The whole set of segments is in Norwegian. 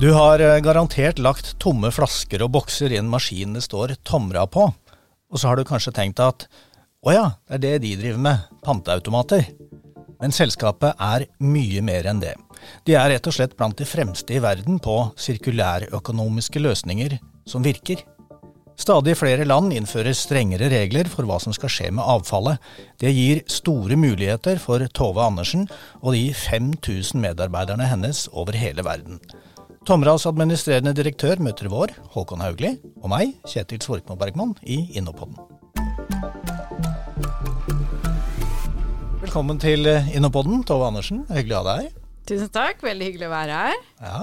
Du har eh, garantert lagt tomme flasker og bokser i en maskin det står Tomra på, og så har du kanskje tenkt at å ja, det er det de driver med, panteautomater. Men selskapet er mye mer enn det. De er rett og slett blant de fremste i verden på sirkulærøkonomiske løsninger som virker. Stadig flere land innfører strengere regler for hva som skal skje med avfallet. Det gir store muligheter for Tove Andersen og de 5000 medarbeiderne hennes over hele verden. Tomras administrerende direktør møter vår, Håkon Haugli, og meg, Kjetil Svorkmo Bergman, i Innopodden. Velkommen til Innopodden, Tove Andersen. Hyggelig å ha deg her. Tusen takk, veldig hyggelig å være her. Ja.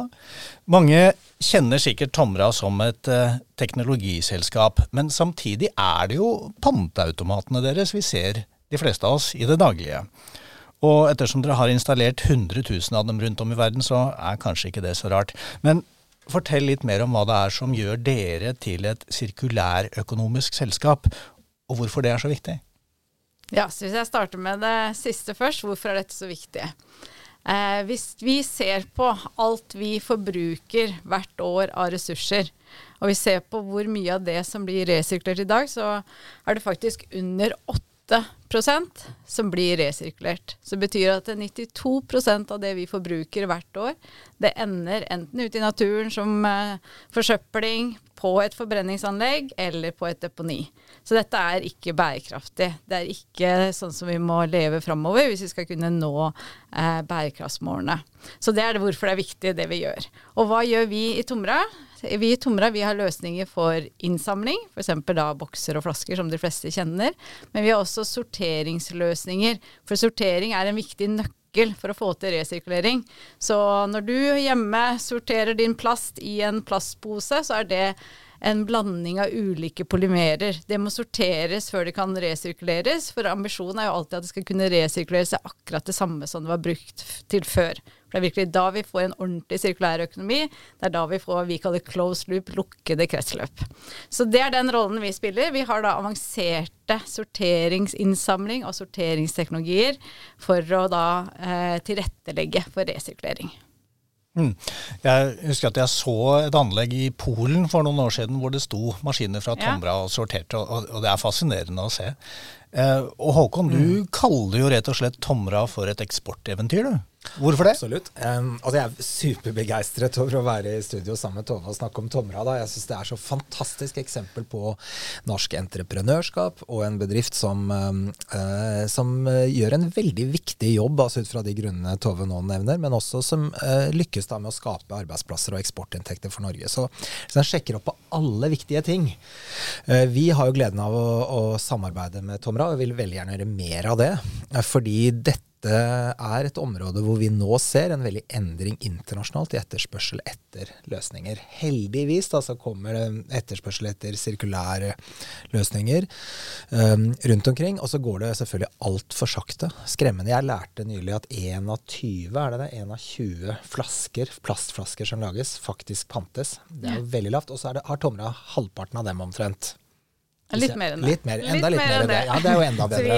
Mange kjenner sikkert Tomra som et uh, teknologiselskap, men samtidig er det jo panteautomatene deres vi ser de fleste av oss i det daglige. Og ettersom dere har installert 100 000 av dem rundt om i verden, så er kanskje ikke det så rart. Men fortell litt mer om hva det er som gjør dere til et sirkulærøkonomisk selskap, og hvorfor det er så viktig. Ja, så Hvis jeg starter med det siste først, hvorfor er dette så viktig? Eh, hvis vi ser på alt vi forbruker hvert år av ressurser, og vi ser på hvor mye av det som blir resirkulert i dag, så er det faktisk under 8 som blir resirkulert. Så det betyr at 92% av det vi forbruker hvert år, det ender enten ute i naturen som uh, forsøpling, på et forbrenningsanlegg eller på et deponi. Så dette er ikke bærekraftig. Det er ikke sånn som vi må leve framover hvis vi skal kunne nå eh, bærekraftsmålene. Så det er det hvorfor det er viktig, det vi gjør. Og hva gjør vi i Tomra? Vi i Tomra vi har løsninger for innsamling, f.eks. da bokser og flasker, som de fleste kjenner. Men vi har også sorteringsløsninger. For sortering er en viktig nøkkel for å få til resirkulering. Så når du hjemme sorterer din plast i en plastpose, så er det en blanding av ulike polymerer. Det må sorteres før det kan resirkuleres, for ambisjonen er jo alltid at det skal kunne resirkuleres akkurat det samme som det var brukt til før. For Det er virkelig da vi får en ordentlig sirkulær økonomi. Det er da vi får vi kaller closed loop, lukkede kretsløp. Så det er den rollen vi spiller. Vi har da avanserte sorteringsinnsamling og sorteringsteknologier for å da eh, tilrettelegge for resirkulering. Mm. Jeg husker at jeg så et anlegg i Polen for noen år siden hvor det sto maskiner fra Tomra ja. og sorterte, og, og, det er fascinerende å se. Eh, og Håkon, mm. du kaller jo rett og slett Tomra for et eksporteventyr, du? Hvorfor det? Absolutt. Um, altså jeg er superbegeistret over å være i studio sammen med Tove og snakke om Tomra. Da. Jeg syns det er så fantastisk eksempel på norsk entreprenørskap og en bedrift som, uh, som uh, gjør en veldig viktig jobb, altså ut fra de grunnene Tove nå nevner, men også som uh, lykkes da med å skape arbeidsplasser og eksportinntekter for Norge. Så, så den sjekker opp på alle viktige ting. vi har jo gleden av å, å samarbeide med Tomra og vil veldig gjerne gjøre mer av det. fordi dette dette er et område hvor vi nå ser en veldig endring internasjonalt i etterspørsel etter løsninger. Heldigvis da, så kommer det etterspørsel etter sirkulære løsninger um, rundt omkring. Og så går det selvfølgelig altfor sakte. Skremmende. Jeg lærte nylig at 1 av 20, er det det? En av 20 flasker, plastflasker som lages, faktisk pantes. Det er jo veldig lavt. Og så har Tomra halvparten av dem omtrent. Litt mer enn det. Litt mer, enda litt, litt mer enn det. Ja, det er jo enda bedre.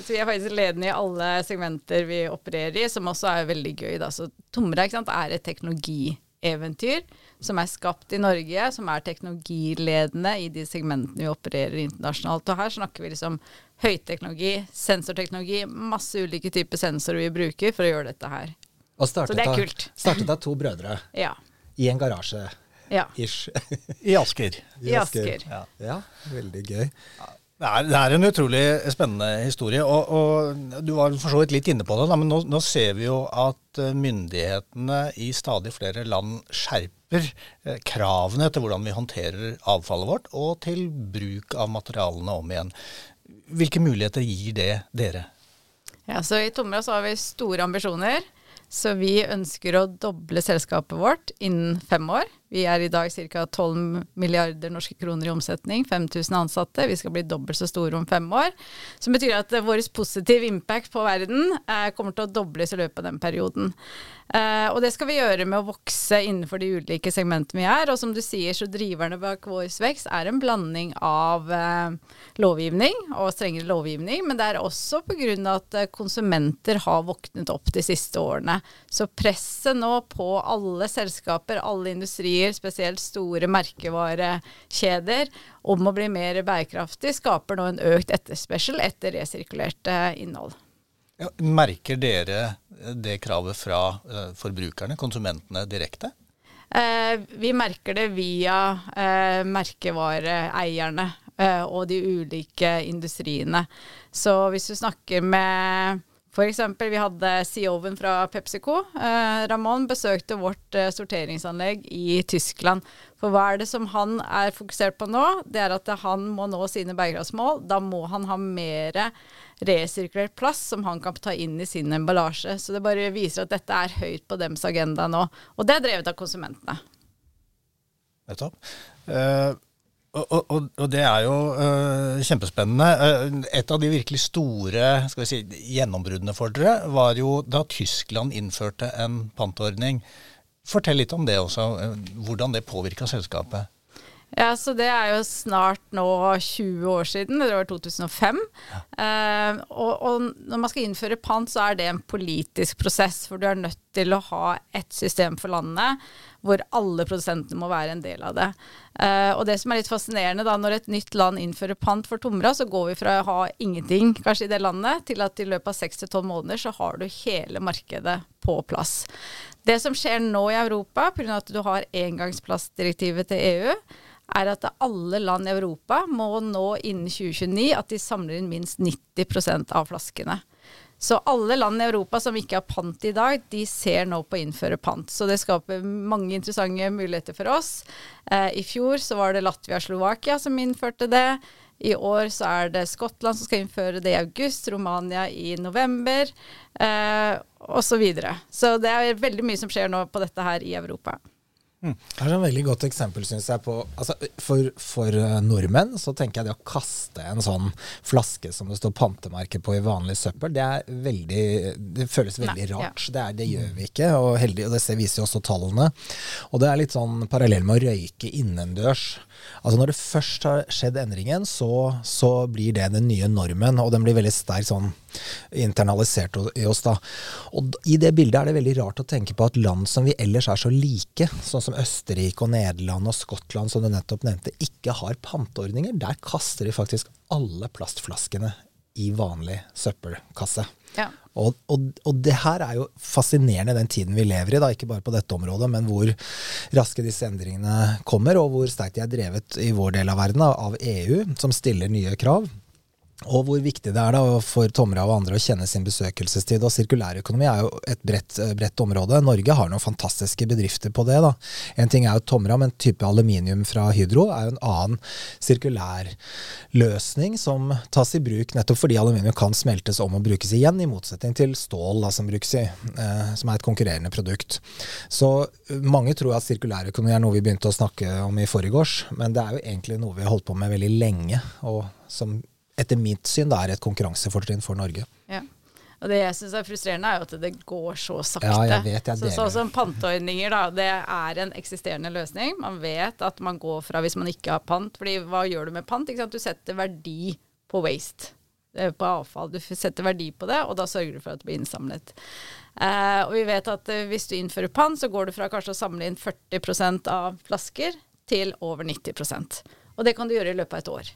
Så vi er faktisk ledende i alle segmenter vi opererer i, som også er veldig gøy. Da. Så Tomra er et teknologieventyr som er skapt i Norge, som er teknologiledende i de segmentene vi opererer internasjonalt. Og her snakker vi liksom høyteknologi, sensorteknologi, masse ulike typer sensorer vi bruker for å gjøre dette her. Så det er kult. Startet av to brødre ja. i en garasje. Ja. Ish. I Asker. I Asker. Ja. ja. veldig gøy. Det er, det er, en utrolig spennende historie. og, og Du var for så vidt litt inne på det, da, men nå, nå, ser vi jo at eh, myndighetene i stadig flere land skjerper eh, kravene til hvordan vi håndterer avfallet vårt, og til bruk av materialene om igjen. Hvilke muligheter gir det dere? Ja, så I Tomra så har vi store ambisjoner. Så vi ønsker å doble selskapet vårt innen fem år. Vi er i dag ca. 12 milliarder norske kroner i omsetning, 5000 ansatte. Vi skal bli dobbelt så store om fem år. Som betyr at vår positive impact på verden uh, kommer til å dobles i løpet av den perioden. Uh, og det skal vi gjøre med å vokse innenfor de ulike segmentene vi er. Og som du sier, så driverne bak vår vekst er en blanding av uh, lovgivning og strengere lovgivning, men det er også pga. at uh, konsumenter har våknet opp de siste årene. Så presset nå på alle selskaper, alle industrier, spesielt store merkevarekjeder, om å bli mer bærekraftig, skaper nå en økt etterspørsel etter resirkulert innhold. Ja, merker dere det kravet fra uh, forbrukerne, konsumentene, direkte? Eh, vi merker det via eh, merkevareeierne eh, og de ulike industriene. Så hvis du snakker med F.eks. vi hadde CEO-en fra PepsiCo. Eh, Ramón besøkte vårt eh, sorteringsanlegg i Tyskland. For hva er det som han er fokusert på nå? Det er at han må nå sine bærekraftsmål. Da må han ha mer resirkulert plast som han kan ta inn i sin emballasje. Så det bare viser at dette er høyt på dems agenda nå. Og det er drevet av konsumentene. Nettopp. Uh, og, og, og, det er jo uh, kjempespennende. Uh, et av de virkelig store skal vi si, gjennombruddene for dere var jo da Tyskland innførte en pantordning. Fortell litt om det også, uh, hvordan det påvirka selskapet. Ja, så det er jo snart nå 20 år siden, det var 2005. Ja. Eh, og, og, når man skal innføre pant, så er det en politisk prosess, for du er nødt til å ha et system for landet hvor alle produsentene må være en del av det. Eh, og det som er litt fascinerende da, når et nytt land innfører pant for tomra, så går vi fra å ha ingenting kanskje i det landet, til at i løpet av 6-12 måneder så har du hele markedet på plass. Det som skjer nå i Europa, pga. at du har engangsplastdirektivet til EU, er at alle land i Europa må nå innen 2029 at de samler inn minst 90% av flaskene. Så alle land i Europa som ikke har pant i dag, de ser nå på å innføre pant. Så det skaper mange interessante muligheter for oss. Eh, I fjor så var det Latvia og Slovakia som innførte det. I år så er det Skottland som skal innføre det i august, Romania i november eh, osv. Så, videre. så det er veldig mye som skjer nå på dette her i Europa. Mm. Det er et veldig godt eksempel, syns jeg. På, altså, for, for, eh, nordmenn så tenker jeg det å kaste en sånn flaske som det står pantemerke på i vanlig søppel, det er veldig Det føles veldig Nei, rart. Ja. Det, er, det, gjør vi ikke, og, heldig, og det viser jo også tallene. Og det er litt sånn parallell med å røyke innendørs. Altså Når det først har skjedd endringen, så, så, blir det den nye normen, og den blir veldig sterk sånn internalisert i oss. da. Og I det bildet er det veldig rart å tenke på at land som vi ellers er så like, sånn som Østerrike og Nederland og Skottland, som du nettopp nevnte, ikke har panteordninger. Der kaster de faktisk alle plastflaskene i vanlig søppelkasse. Ja. Og, og, og, det her er jo fascinerende den tiden vi lever i, da, ikke bare på dette området, men hvor raske disse endringene kommer, og hvor sterkt de er drevet i vår del av verden av EU, som stiller nye krav. Og hvor viktig det er da for Tomra og andre å kjenne sin besøkelsestid. Og sirkulærøkonomi er jo et bredt, eh, bredt, område. Norge har noen fantastiske bedrifter på det. da. En ting er jo Tomra, men type aluminium fra Hydro er jo en annen sirkulær løsning som tas i bruk nettopp fordi aluminium kan smeltes om og brukes igjen, i motsetning til stål da, som brukes i, eh, som er et konkurrerende produkt. Så eh, mange tror at sirkulærøkonomi er noe vi begynte å snakke om i forgårs, men det er jo egentlig noe vi har holdt på med veldig lenge. og som etter mitt syn da er et konkurransefortrinn for Norge. Ja. Og det jeg syns er frustrerende, er jo at det går så sakte. Ja, jeg vet, jeg så, sånn som panteordninger, da. Det er en eksisterende løsning. Man vet at man går fra hvis man ikke har pant. fordi hva gjør du med pant? Du setter verdi på waste. På avfall. Du setter verdi på det, og da sørger du for at det blir innsamlet. Eh, og vi vet at eh, hvis du innfører pant, så går du fra kanskje å samle inn 40% av flasker til over 90% Og det kan du gjøre i løpet av et år.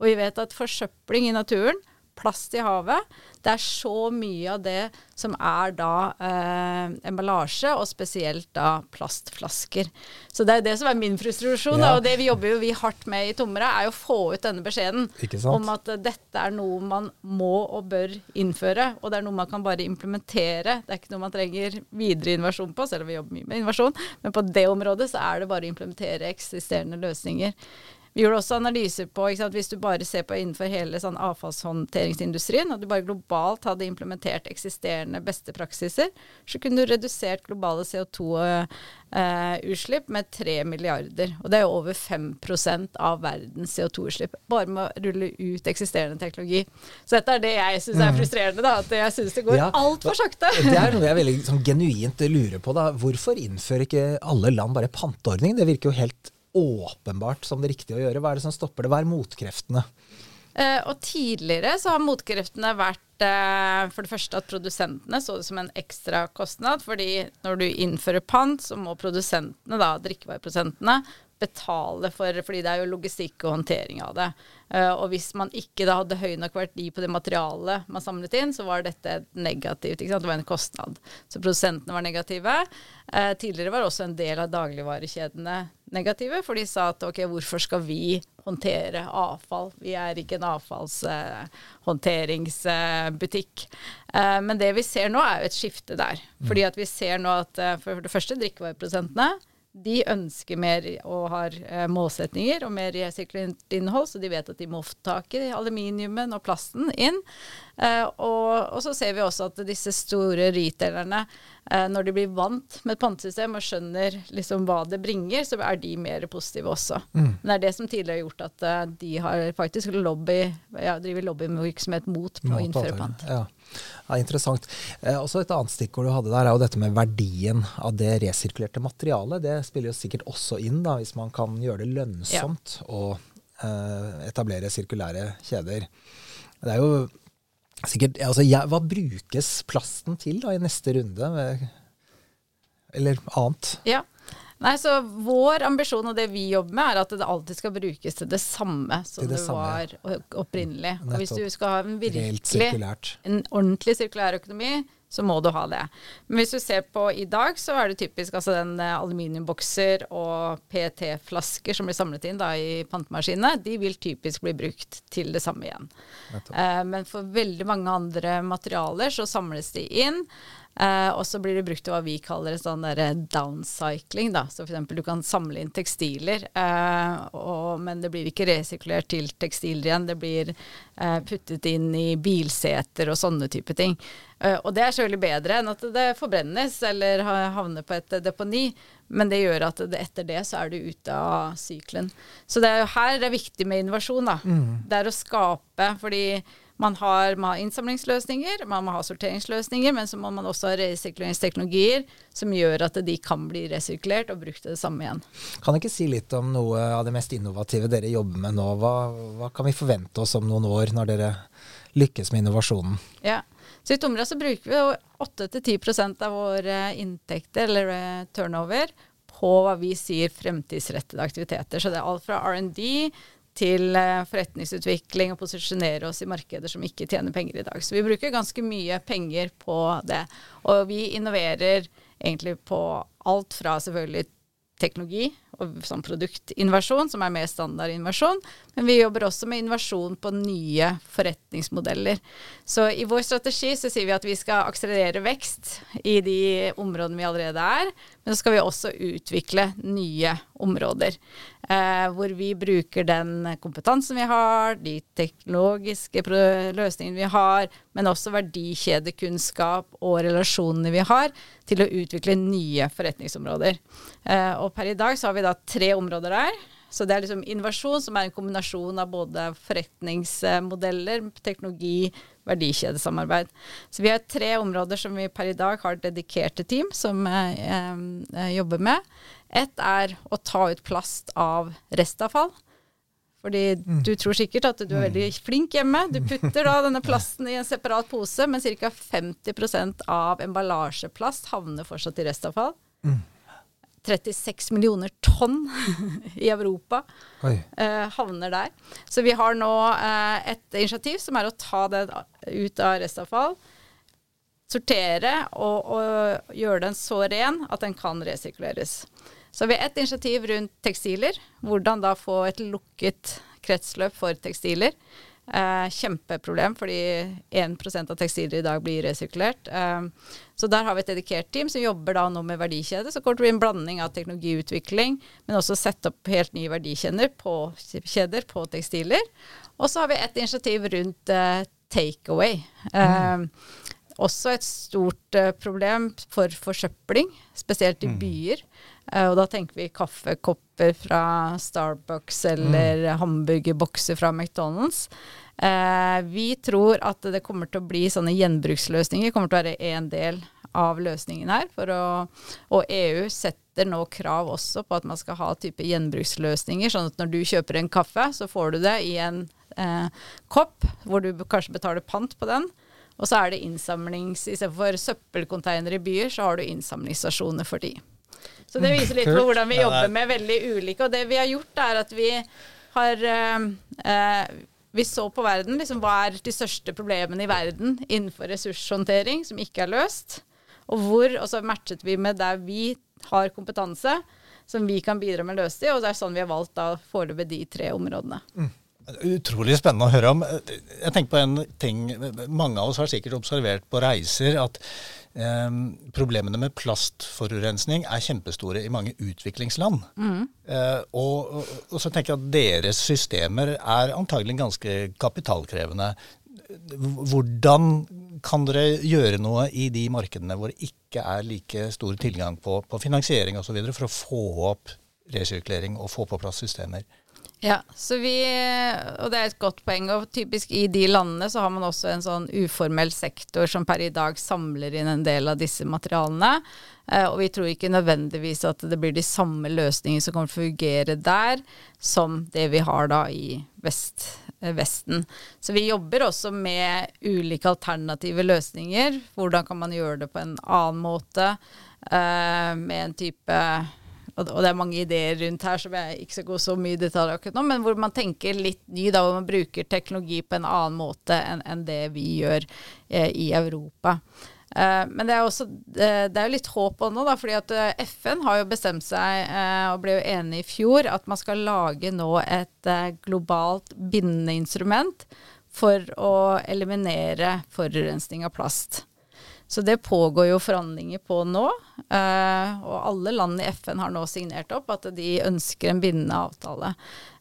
Og vi vet at forsøpling i naturen, plast i havet, det er så mye av det som er da eh, emballasje, og spesielt da plastflasker. Så det er det som er min frustrasjon, ja. og det vi jobber jo vi hardt med i Tomra, er jo å få ut denne beskjeden om at uh, dette er noe man må og bør innføre, og det er noe man kan bare implementere. Det er ikke noe man trenger videre innovasjon på, selv om vi jobber mye med innovasjon, men på det området så er det bare å implementere eksisterende løsninger. Vi gjorde også analyser på Hvis du bare ser på innenfor hele sånn avfallshåndteringsindustrien, og du bare globalt hadde implementert eksisterende beste praksiser, så kunne du redusert globale CO2-utslipp med 3 milliarder. Og det er jo over 5% av verdens CO2-utslipp. Bare med å rulle ut eksisterende teknologi. Så dette er det jeg syns er frustrerende, da. At jeg syns det går Ja, altfor sakte. Det er noe jeg veldig sånn, genuint lurer på. da. Hvorfor innfører ikke alle land bare panteordning? Det virker jo helt åpenbart som det riktige å gjøre. Hva er det som stopper det? Hva er motkreftene? Eh, og tidligere så har motkreftene vært eh, for det første at produsentene så det som en ekstra kostnad. fordi når du innfører pant, så må produsentene, da, drikkevareprodusentene, betale for Fordi det er jo logistikk og håndtering av det. Eh, og hvis man ikke da hadde høy nok verdi på det materialet man samlet inn, så var dette negativt. Det var en kostnad. Så produsentene var negative. Eh, tidligere var også en del av dagligvarekjedene negative, for de sa at ok, hvorfor skal vi håndtere avfall? Vi er ikke en avfallshåndteringsbutikk. Eh, men det vi ser nå, er jo et skifte der. Fordi at vi ser nå at eh, for det første drikkevareprodusentene de ønsker mer og har eh, målsetninger og mer resirkulert innhold, så de vet at de må få tak i aluminiumen og plasten inn. Eh, og, og, så ser vi også at disse store retailerne, eh, når de blir vant med et pantesystem og skjønner liksom hva det bringer, så er de mer positive også. Mm. Men det er det som tidligere har gjort at eh, de har faktisk lobby, ja, driver lobbyvirksomhet mot på å innføre pant. Ja. Ja, interessant. Eh, også Et annet stikkord du hadde der, er jo dette med verdien av det resirkulerte materialet. Det spiller jo sikkert også inn, da, hvis man kan gjøre det lønnsomt å eh, etablere sirkulære kjeder. Det er jo sikkert altså, ja, Hva brukes plasten til da i neste runde? Eller annet? Ja. Nei, så Vår ambisjon og det vi jobber med, er at det alltid skal brukes til det samme som det det, var opprinnelig. Og Hvis du skal ha en virkelig en ordentlig sirkulær økonomi, så må du ha det. Men hvis du ser på i dag, så er det typisk altså den eh, aluminiumbokser og PET-flasker som blir samlet inn da, i pantemaskinene, de vil typisk bli brukt til det samme igjen. Eh, men for veldig mange andre materialer så samles de inn. Eh, og så blir det brukt til hva vi kaller en sånn downcycling. Da. Så f.eks. du kan samle inn tekstiler, eh, og, men det blir ikke resirkulert til tekstiler igjen. Det blir eh, puttet inn i bilseter og sånne type ting. Eh, og det er selvfølgelig bedre enn at det forbrennes eller havner på et deponi. Men det gjør at det, etter det så er du ute av sykelen. Så det er jo her det er viktig med innovasjon. da. Det er å skape, fordi man har, man har innsamlingsløsninger, man må ha sorteringsløsninger, men så må man også ha resirkuleringsteknologier som gjør at de kan bli resirkulert og brukt til det samme igjen. Kan du ikke si litt om noe av det mest innovative dere jobber med nå? Hva, hva kan vi forvente oss om noen år, når dere lykkes med innovasjonen? Ja. Så I Tomra så bruker vi 8-10% av våre inntekter, eller eh, turnover, på hva vi sier fremtidsrettede aktiviteter. Så det er alt fra R&D til eh, forretningsutvikling og posisjonere oss i markeder som ikke tjener penger i dag. Så vi bruker ganske mye penger på det. Og vi innoverer egentlig på alt fra selvfølgelig teknologi og sånn produktinnovasjon, som er mer standard innovasjon. Men vi jobber også med innovasjon på nye forretningsmodeller. Så i vår strategi så sier vi at vi skal akselerere vekst i de områdene vi allerede er, men så skal vi også utvikle nye områder. Eh, hvor vi bruker den kompetansen vi har, de teknologiske løsningene vi har, men også verdikjedekunnskap og relasjonene vi har, til å utvikle nye forretningsområder. Eh, og per i dag så har vi da tre områder der. Så det er liksom innovasjon som er en kombinasjon av både forretningsmodeller, teknologi, verdikjedesamarbeid. Så vi har tre områder som vi per i dag har dedikerte team som eh, eh, jobber med. Ett er å ta ut plast av restavfall. Fordi du tror sikkert at du er veldig flink hjemme. Du putter da denne plasten i en separat pose, men ca. 50% av emballasjeplast havner fortsatt i restavfall. 36 millioner tonn i Europa eh, havner der. Så vi har nå eh, et initiativ som er å ta det ut av restavfall, sortere og, og gjøre den så ren at den kan resirkuleres. Så vi har et initiativ rundt tekstiler. Hvordan da få et lukket kretsløp for tekstiler. Eh, kjempeproblem, fordi 1% av tekstiler i dag blir resirkulert. Eh, så der har vi et dedikert team som jobber da nå med verdikjede. Så kommer det til å bli en blanding av teknologiutvikling, men også sette opp helt nye verdikjeder på, kjeder på tekstiler. Og så har vi et initiativ rundt eh, takeaway. Mm. Også et stort uh, problem for forsøpling, spesielt i mm. byer. Og da tenker vi kaffekopper fra Starbucks eller mm. hamburgerbokser fra McDonald's. Uh, vi tror at det kommer til å bli sånne gjenbruksløsninger. kommer til å være en del av løsningen her. Å, og EU setter nå krav også på at man skal ha type gjenbruksløsninger. Sånn at når du kjøper en kaffe, så får du det i en kopp hvor du kanskje betaler pant på den. Og så er det innsamlings... Istedenfor søppelkonteinere i byer, så har du innsamlingsstasjoner for de. Så det viser litt på hvordan vi jobber med veldig ulike. Og det vi har gjort, er at vi har eh, eh, Vi så på verden liksom, hva er de største problemene i verden innenfor ressurshåndtering som ikke er løst. Og hvor, og så matchet vi med der vi har kompetanse som vi kan bidra med å løse det, og det er sånn vi har valgt da foreløpig de tre områdene. Mm. Utrolig spennende å høre om. Jeg tenker på en ting Mange av oss har sikkert observert på reiser at eh, problemene med plastforurensning er kjempestore i mange utviklingsland. Mm. Eh, og, og, og, så tenker jeg at deres systemer er antagelig ganske kapitalkrevende. Hvordan kan dere gjøre noe i de markedene hvor det ikke er like stor tilgang på, på finansiering osv. for å få opp resirkulering og få på plass systemer? Ja, vi, og det er et godt poeng. og Typisk i de landene så har man også en sånn uformell sektor som per i dag samler inn en del av disse materialene. Eh, og vi tror ikke nødvendigvis at det blir de samme løsningene som kommer til å fungere der, som det vi har da i vest, eh, Vesten. Så vi jobber også med ulike alternative løsninger. Hvordan kan man gjøre det på en annen måte, eh, med en type og, det er mange ideer rundt her som jeg ikke skal gå så mye i detalj akkurat nå, men hvor man tenker litt ny, da, hvor man bruker teknologi på en annen måte enn, en det vi gjør eh, i Europa. Eh, men det er, også, eh, det er litt håp nå, da, fordi at uh, FN har jo bestemt seg og ble jo enig i fjor at man skal lage nå et globalt bindende instrument for å eliminere forurensning av plast. Så det pågår jo forhandlinger på nå. Uh, og alle land i FN har nå signert opp at de ønsker en bindende avtale.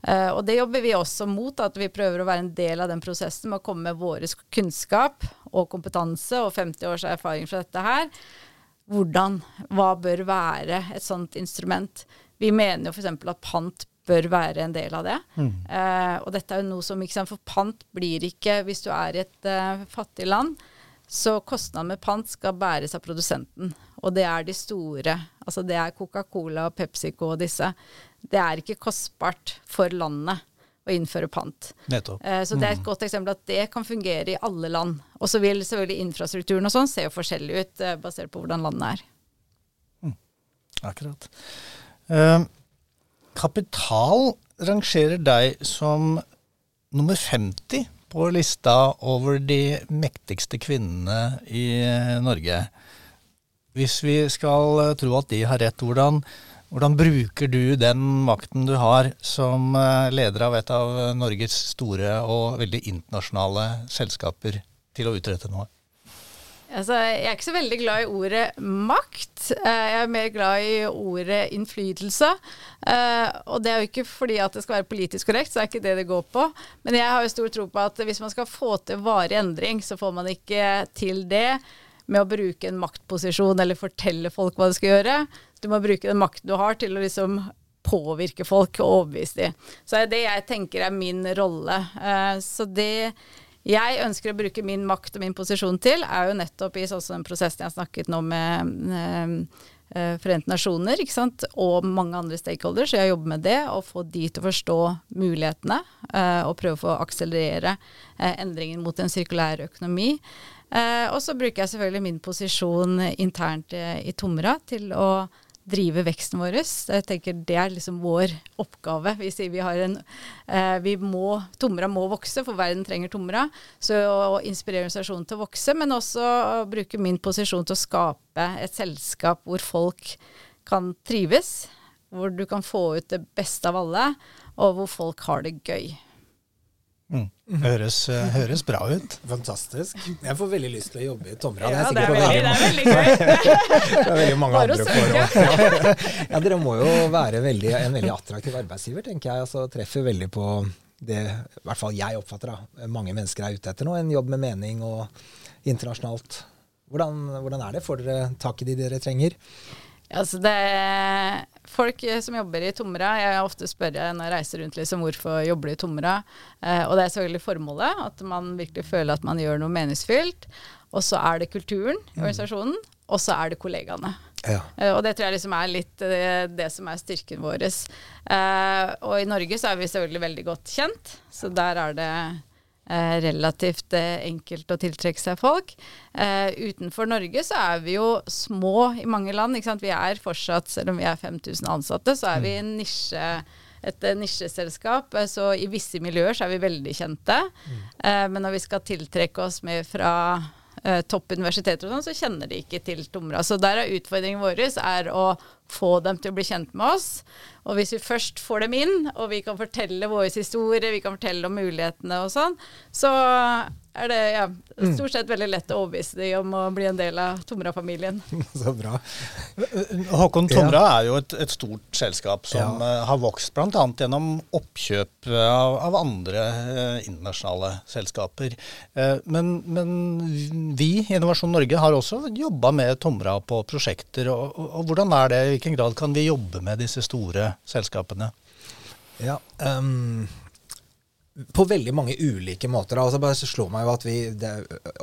Uh, og det jobber vi også mot, at vi prøver å være en del av den prosessen med å komme med vår kunnskap og kompetanse og 50 års erfaring fra dette her. Hvordan, hva bør være et sånt instrument? Vi mener jo f.eks. at pant bør være en del av det. Mm. Uh, og dette er jo noe som, ikke sant, For pant blir ikke, hvis du er i et fattig land, så kostnaden med pant skal bæres av produsenten. Og det er de store. Altså det er Coca-Cola og PepsiCo og disse. Det er ikke kostbart for landet å innføre pant. Nettopp. Eh, så det er et mm. godt eksempel at det kan fungere i alle land. Og så vil selvfølgelig infrastrukturen og sånn se forskjellig ut, eh, basert på hvordan landet er. Mm. Akkurat. Eh, kapital rangerer deg som nummer 50 på lista over de mektigste kvinnene i Norge. Hvis vi skal tro at de har rett, hvordan, hvordan bruker du den makten du har som eh, leder av et av Norges store og veldig internasjonale selskaper, til å utrette noe? Altså, jeg er ikke så veldig glad i ordet makt. Eh, jeg er mer glad i ordet innflytelse. Eh, og det er jo ikke fordi at det skal være politisk korrekt, så er ikke det det går på. Men jeg har jo stor tro på at hvis man skal få til varig endring, så får man ikke til det med å bruke en maktposisjon eller fortelle folk hva de skal gjøre. Du må bruke den makten du har til å liksom påvirke folk og overbevise dem. Så det er det jeg tenker er min rolle. Eh, så det jeg ønsker å bruke min makt og min posisjon til, er jo nettopp i sånn den prosessen jeg har snakket nå med eh, eh, Forente nasjoner ikke sant? og mange andre stakeholders. Så jeg jobber med det, å få de til å forstå mulighetene eh, og prøve å få akselerere eh, endringen mot en sirkulær økonomi. Eh, og så bruker jeg selvfølgelig min posisjon internt eh, i Tomra til å drive veksten vår. Jeg tenker Det er liksom vår oppgave. Vi sier vi har en eh, vi må, Tomra må vokse, for verden trenger Tomra. Så å inspirere organisasjonen til å vokse, men også å bruke min posisjon til å skape et selskap hvor folk kan trives. Hvor du kan få ut det beste av alle, og hvor folk har det gøy. Høres, eh, høres, bra ut. Fantastisk. Jeg får veldig lyst til å jobbe i Tomra. Ja, det er, det er, veldig, det er veldig gøy. det er veldig mange Bare andre forhold. Ja. dere må jo være veldig, en veldig attraktiv arbeidsgiver, tenker jeg. Altså, treffer veldig på det i hvert fall jeg oppfatter da, mange mennesker er ute etter nå. En jobb med mening og internasjonalt. Hvordan, hvordan er det? Får dere tak i de dere trenger? Altså det Folk som jobber i Tomra, jeg ofte spør jeg når jeg reiser rundt liksom, hvorfor jobber du i Tomra. Eh, og det er selvfølgelig formålet, at man virkelig føler at man gjør noe meningsfylt. Og så er det kulturen i mm. organisasjonen, og så er det kollegaene. Ja. Eh, og det tror jeg liksom er litt det, det som er styrken vår. Eh, og i Norge så er vi selvfølgelig veldig godt kjent, så der er det Eh, relativt eh, enkelt å tiltrekke seg folk. Eh, utenfor Norge så er vi jo små i mange land. Vi er fortsatt, selv om vi er 5000 ansatte, så er vi en nisje, et nisjeselskap. Så i visse miljøer så er vi veldig kjente. Mm. men når vi skal tiltrekke oss mer fra eh, toppuniversiteter og sånn, så kjenner de ikke til Tomra. Så der er utfordringen vår er å få dem til å bli kjent med oss. Og hvis vi først får dem inn, og vi kan fortelle våre historier, vi kan fortelle om mulighetene og sånn, så er det ja, mm. stort sett veldig lett å overbevise dem om å bli en del av Tomra-familien. Så bra. Håkon Tomra ja. er jo et, et, stort selskap som ja. uh, har vokst bl.a. gjennom oppkjøp av, av andre eh, internasjonale selskaper. Eh, men, men, vi, Innovasjon Norge, har også jobba med Tomra på prosjekter. Og, og, og, hvordan er det, i hvilken grad kan vi jobbe med disse store selskapene? Ja, um på veldig mange ulike måter. Altså bare så slår meg jo at vi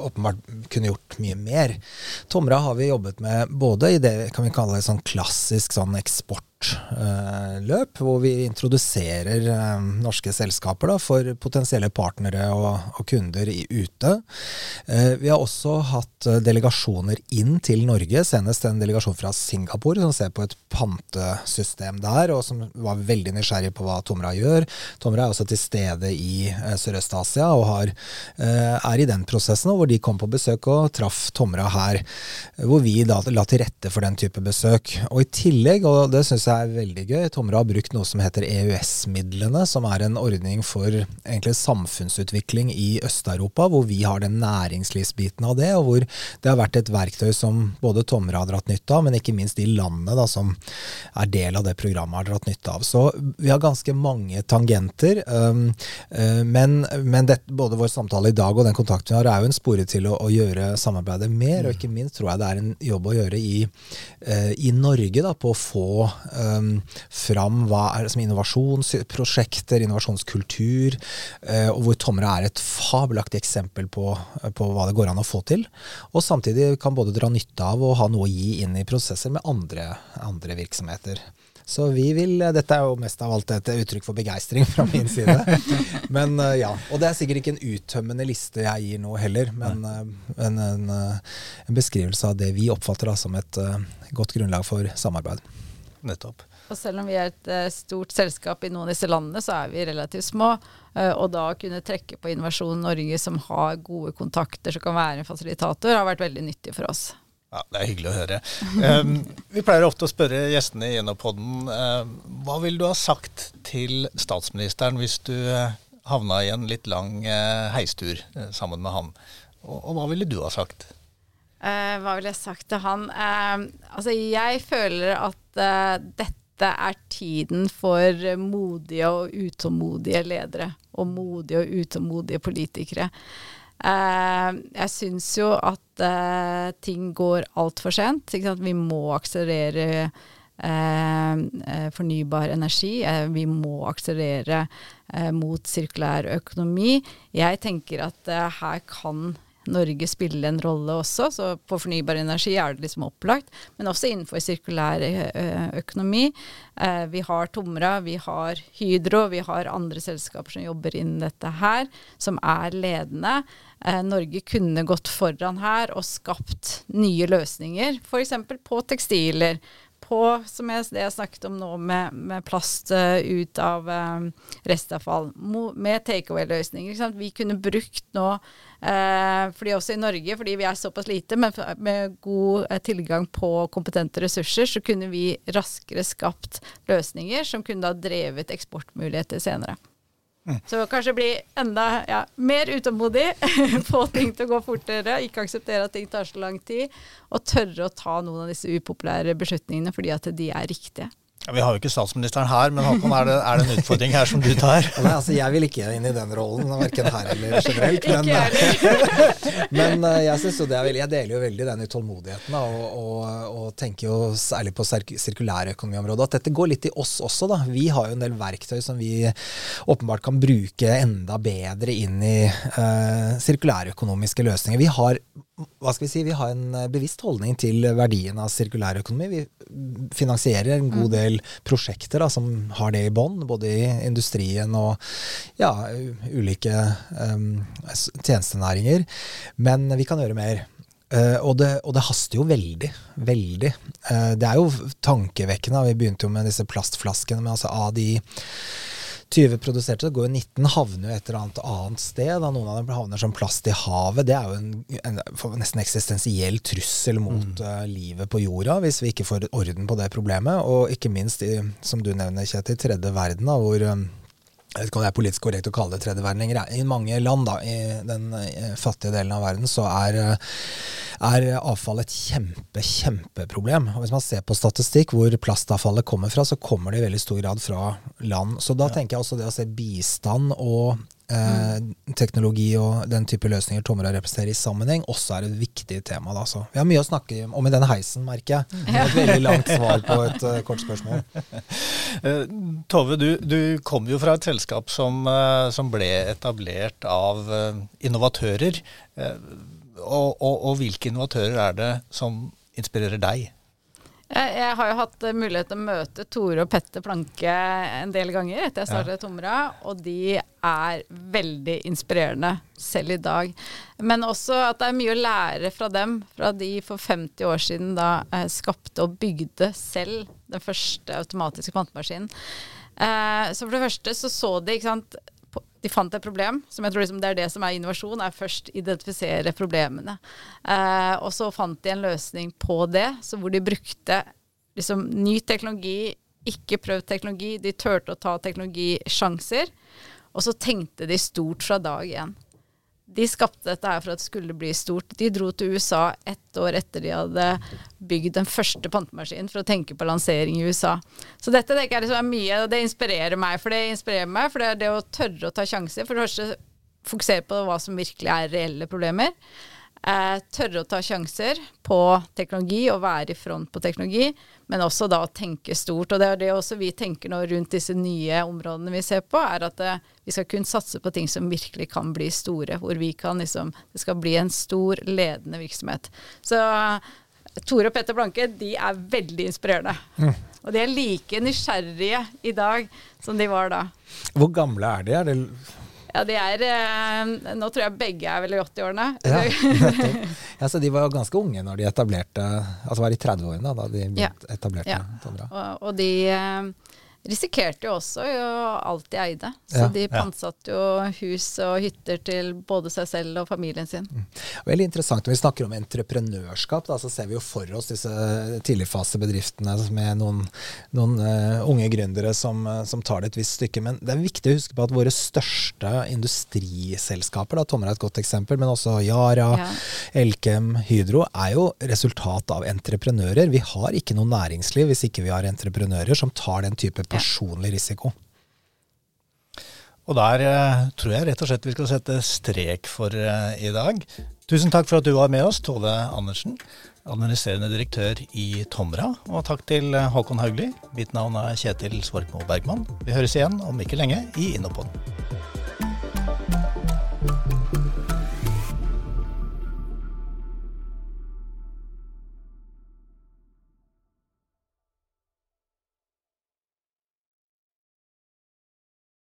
åpenbart kunne gjort mye mer. Tomra har vi jobbet med både i det kan vi kalle det sånn klassisk sånn eksport eksportløp, hvor vi introduserer eh, norske selskaper da, for potensielle partnere og, og kunder i, ute. Eh, vi har også hatt eh, delegasjoner inn til Norge, senest en delegasjon fra Singapore som ser på et pantesystem der, og som var veldig nysgjerrig på hva Tomra gjør. Tomra er også til stede i Sørøst-Asia og har, er i den prosessen, hvor de kom på besøk og traff Tomra her, hvor vi da la til rette for den type besøk. Og i tillegg, og det syns jeg er veldig gøy. Tomra har brukt noe som heter EØS-midlene, som er en ordning for egentlig samfunnsutvikling i Øst-Europa, hvor vi har den næringslivsbiten av det, og hvor det har vært et verktøy som både Tomra har dratt nytte av, men ikke minst de landene da, som er del av det programmet, har dratt nytte av. Så vi har ganske mange tangenter, um, uh, men, men det, både vår samtale i dag og den kontakten vi har, er jo en spore til å, å gjøre samarbeidet mer, og ikke minst tror jeg det er en jobb å gjøre i, uh, i Norge da, på å få um, fram hva er det som innovasjonsprosjekter, innovasjonskultur, uh, og hvor Tomra er et fabelaktig eksempel på, på, hva det går an å få til. Og samtidig kan både dra nytte av og ha noe å gi inn i prosesser med andre, andre virksomheter. Så vi vil Dette er jo mest av alt et uttrykk for begeistring fra min side. Men uh, ja. Og det er sikkert ikke en uttømmende liste jeg gir nå heller, men en, en, en, beskrivelse av det vi oppfatter da, som et godt grunnlag for samarbeid. Nettopp. Og selv om vi er et uh, stort selskap i noen av disse landene, så er vi relativt små. Uh, og da å kunne trekke på Innovasjon Norge, som har gode kontakter, som kan være en fasilitator, har vært veldig nyttig for oss. Ja, Det er hyggelig å høre. Um, vi pleier ofte å spørre gjestene i Enopodden uh, hva ville du ha sagt til statsministeren hvis du havna i en litt lang heistur sammen med han? Og, og hva ville du ha sagt? Uh, hva ville jeg sagt til han? Uh, altså, jeg føler at uh, dette er tiden for modige og utålmodige ledere. Og modige og utålmodige politikere. jeg syns jo at ting går altfor sent. Vi må akselerere fornybar energi. vi må akselerere mot sirkulær økonomi. Jeg tenker at her kan Norge spille en rolle også. Så på fornybar energi er det liksom opplagt. Men også innenfor sirkulær eh, økonomi. Eh, vi har Tomra, vi har Hydro, vi har andre selskaper som jobber innen dette her, som er ledende. Eh, Norge kunne gått foran her og skapt nye løsninger, f.eks. på tekstiler, på, som jeg, det jeg snakket om nå, med, med plast uh, ut av um, restavfall, med takeaway-løsninger. Vi kunne brukt nå, uh, fordi også i Norge, fordi vi er såpass lite, men med god uh, tilgang på kompetente ressurser, så kunne vi raskere skapt løsninger som kunne da drevet eksportmuligheter senere. Mm. Så kanskje bli enda ja, mer utålmodig, få ting til å gå fortere, ikke akseptere at ting tar så lang tid, og tørre å ta noen av disse upopulære beslutningene fordi at de er riktige. Ja, vi har jo ikke statsministeren her, men Håkon, er det, er det en utfordring her som du tar? Nei, altså Jeg vil ikke inn i den rollen, verken her eller generelt. Men, men eh, jeg, synes jo det er veldig, jeg deler jo veldig den utålmodigheten, og, og, og, tenker jo særlig på sirkulærøkonomiområdet at dette går litt i oss også. da. Vi har jo en del verktøy som vi åpenbart kan bruke enda bedre inn i uh, sirkulærøkonomiske løsninger. Vi har hva skal vi si, vi har en eh, bevisst holdning til verdien av sirkulær økonomi. Vi finansierer en god mm. del prosjekter da, som har det i bånn, både i industrien og ja, ulike um, tjenestenæringer. Men vi kan gjøre mer. Uh, og, det, og, det, haster jo veldig. Veldig. Uh, det er jo tankevekkende. Vi begynte jo med disse plastflaskene. Men altså av de 20 produserte, så går jo 19 havner jo et eller annet annet sted. Da. Noen av dem havner som plast i havet. Det er jo en, en nesten eksistensiell trussel mot mm. uh, livet på jorda, hvis vi ikke får orden på det problemet. Og ikke minst, i, som du nevner, Kjetil, tredje verden, da, hvor um, jeg vet ikke om det er politisk korrekt å kalle det tredje verden lenger. I mange land, da, i den eh, fattige delen av verden, så er, eh, er, avfall et kjempe, kjempeproblem. Og Hvis man ser på statistikk hvor plastavfallet kommer fra, så kommer det i veldig stor grad fra land. Så da ja. tenker jeg også det å se bistand og eh, teknologi og den type løsninger Tomra representerer i sammenheng, også er et viktig tema. Da. Så vi har mye å snakke om i denne heisen, merker jeg. Det et veldig langt svar på et uh, kort spørsmål. Uh, Tove, du, du kom jo fra et selskap som, uh, som ble etablert av innovatører. Og, og, og hvilke innovatører er det som inspirerer deg? Jeg, har jo hatt mulighet til å møte Tore og Petter Planke en del ganger etter jeg startet. Tomra, og de er veldig inspirerende selv i dag. Men også at det er mye å lære fra dem, fra de for 50 år siden da eh, skapte og bygde selv den første automatiske kvantemaskinen. Eh, så for det første så så de, ikke sant de fant et problem, som jeg tror liksom det er det som er innovasjon, er først identifisere problemene. Eh, og så fant de en løsning på det, så hvor de brukte liksom ny teknologi, ikke prøvd teknologi, de turte å ta teknologisjanser. Og så tenkte de stort fra dag én de skapte dette her for at det skulle bli stort. De dro til USA ett år etter de hadde bygd den første pantemaskinen for å tenke på lansering i USA. Så dette det liksom er mye, og det inspirerer meg. For det inspirerer meg, for det er det å tørre å ta sjanser. For det første fokusere på hva som virkelig er reelle problemer. Eh, tørre å ta sjanser på teknologi og være i front på teknologi, men også da tenke stort. Og det er det også vi tenker nå rundt disse nye områdene vi ser på, er at eh, vi skal kunne satse på ting som virkelig kan bli store. Hvor vi kan liksom Det skal bli en stor, ledende virksomhet. Så Tore og Petter Blanke, de er veldig inspirerende. Mm. Og de er like nysgjerrige i dag som de var da. Hvor gamle er de? Er det ja, de er eh, Nå tror jeg begge er vel i 80-årene. Ja, ja, så de var jo ganske unge når de etablerte Altså var i 30-årene da de ja. etablerte ja. Og, og de eh, risikerte jo også jo alt de eide. Så ja, de pantsatte jo hus og hytter til både seg selv og familien sin. Mm. Veldig interessant. Når vi snakker om entreprenørskap, da, så ser vi jo for oss disse tidligfasebedriftene med noen, noen uh, unge gründere som, uh, som, tar det et visst stykke. Men det er viktig å huske på at våre største industriselskaper, da, Tomra er et godt eksempel, men også Yara, ja. Elkem, Hydro, er jo resultat av entreprenører. Vi har ikke noe næringsliv hvis ikke vi har entreprenører som tar den type personlig risiko. Og der eh, tror jeg rett og slett vi skal sette strek for eh, i dag. Tusen takk for at du var med oss, Tove Andersen, administrerende direktør i Tomra. Og takk til eh, Håkon Haugli. Mitt navn er Kjetil Svorkmo Bergman. Vi høres igjen om ikke lenge i Innopod.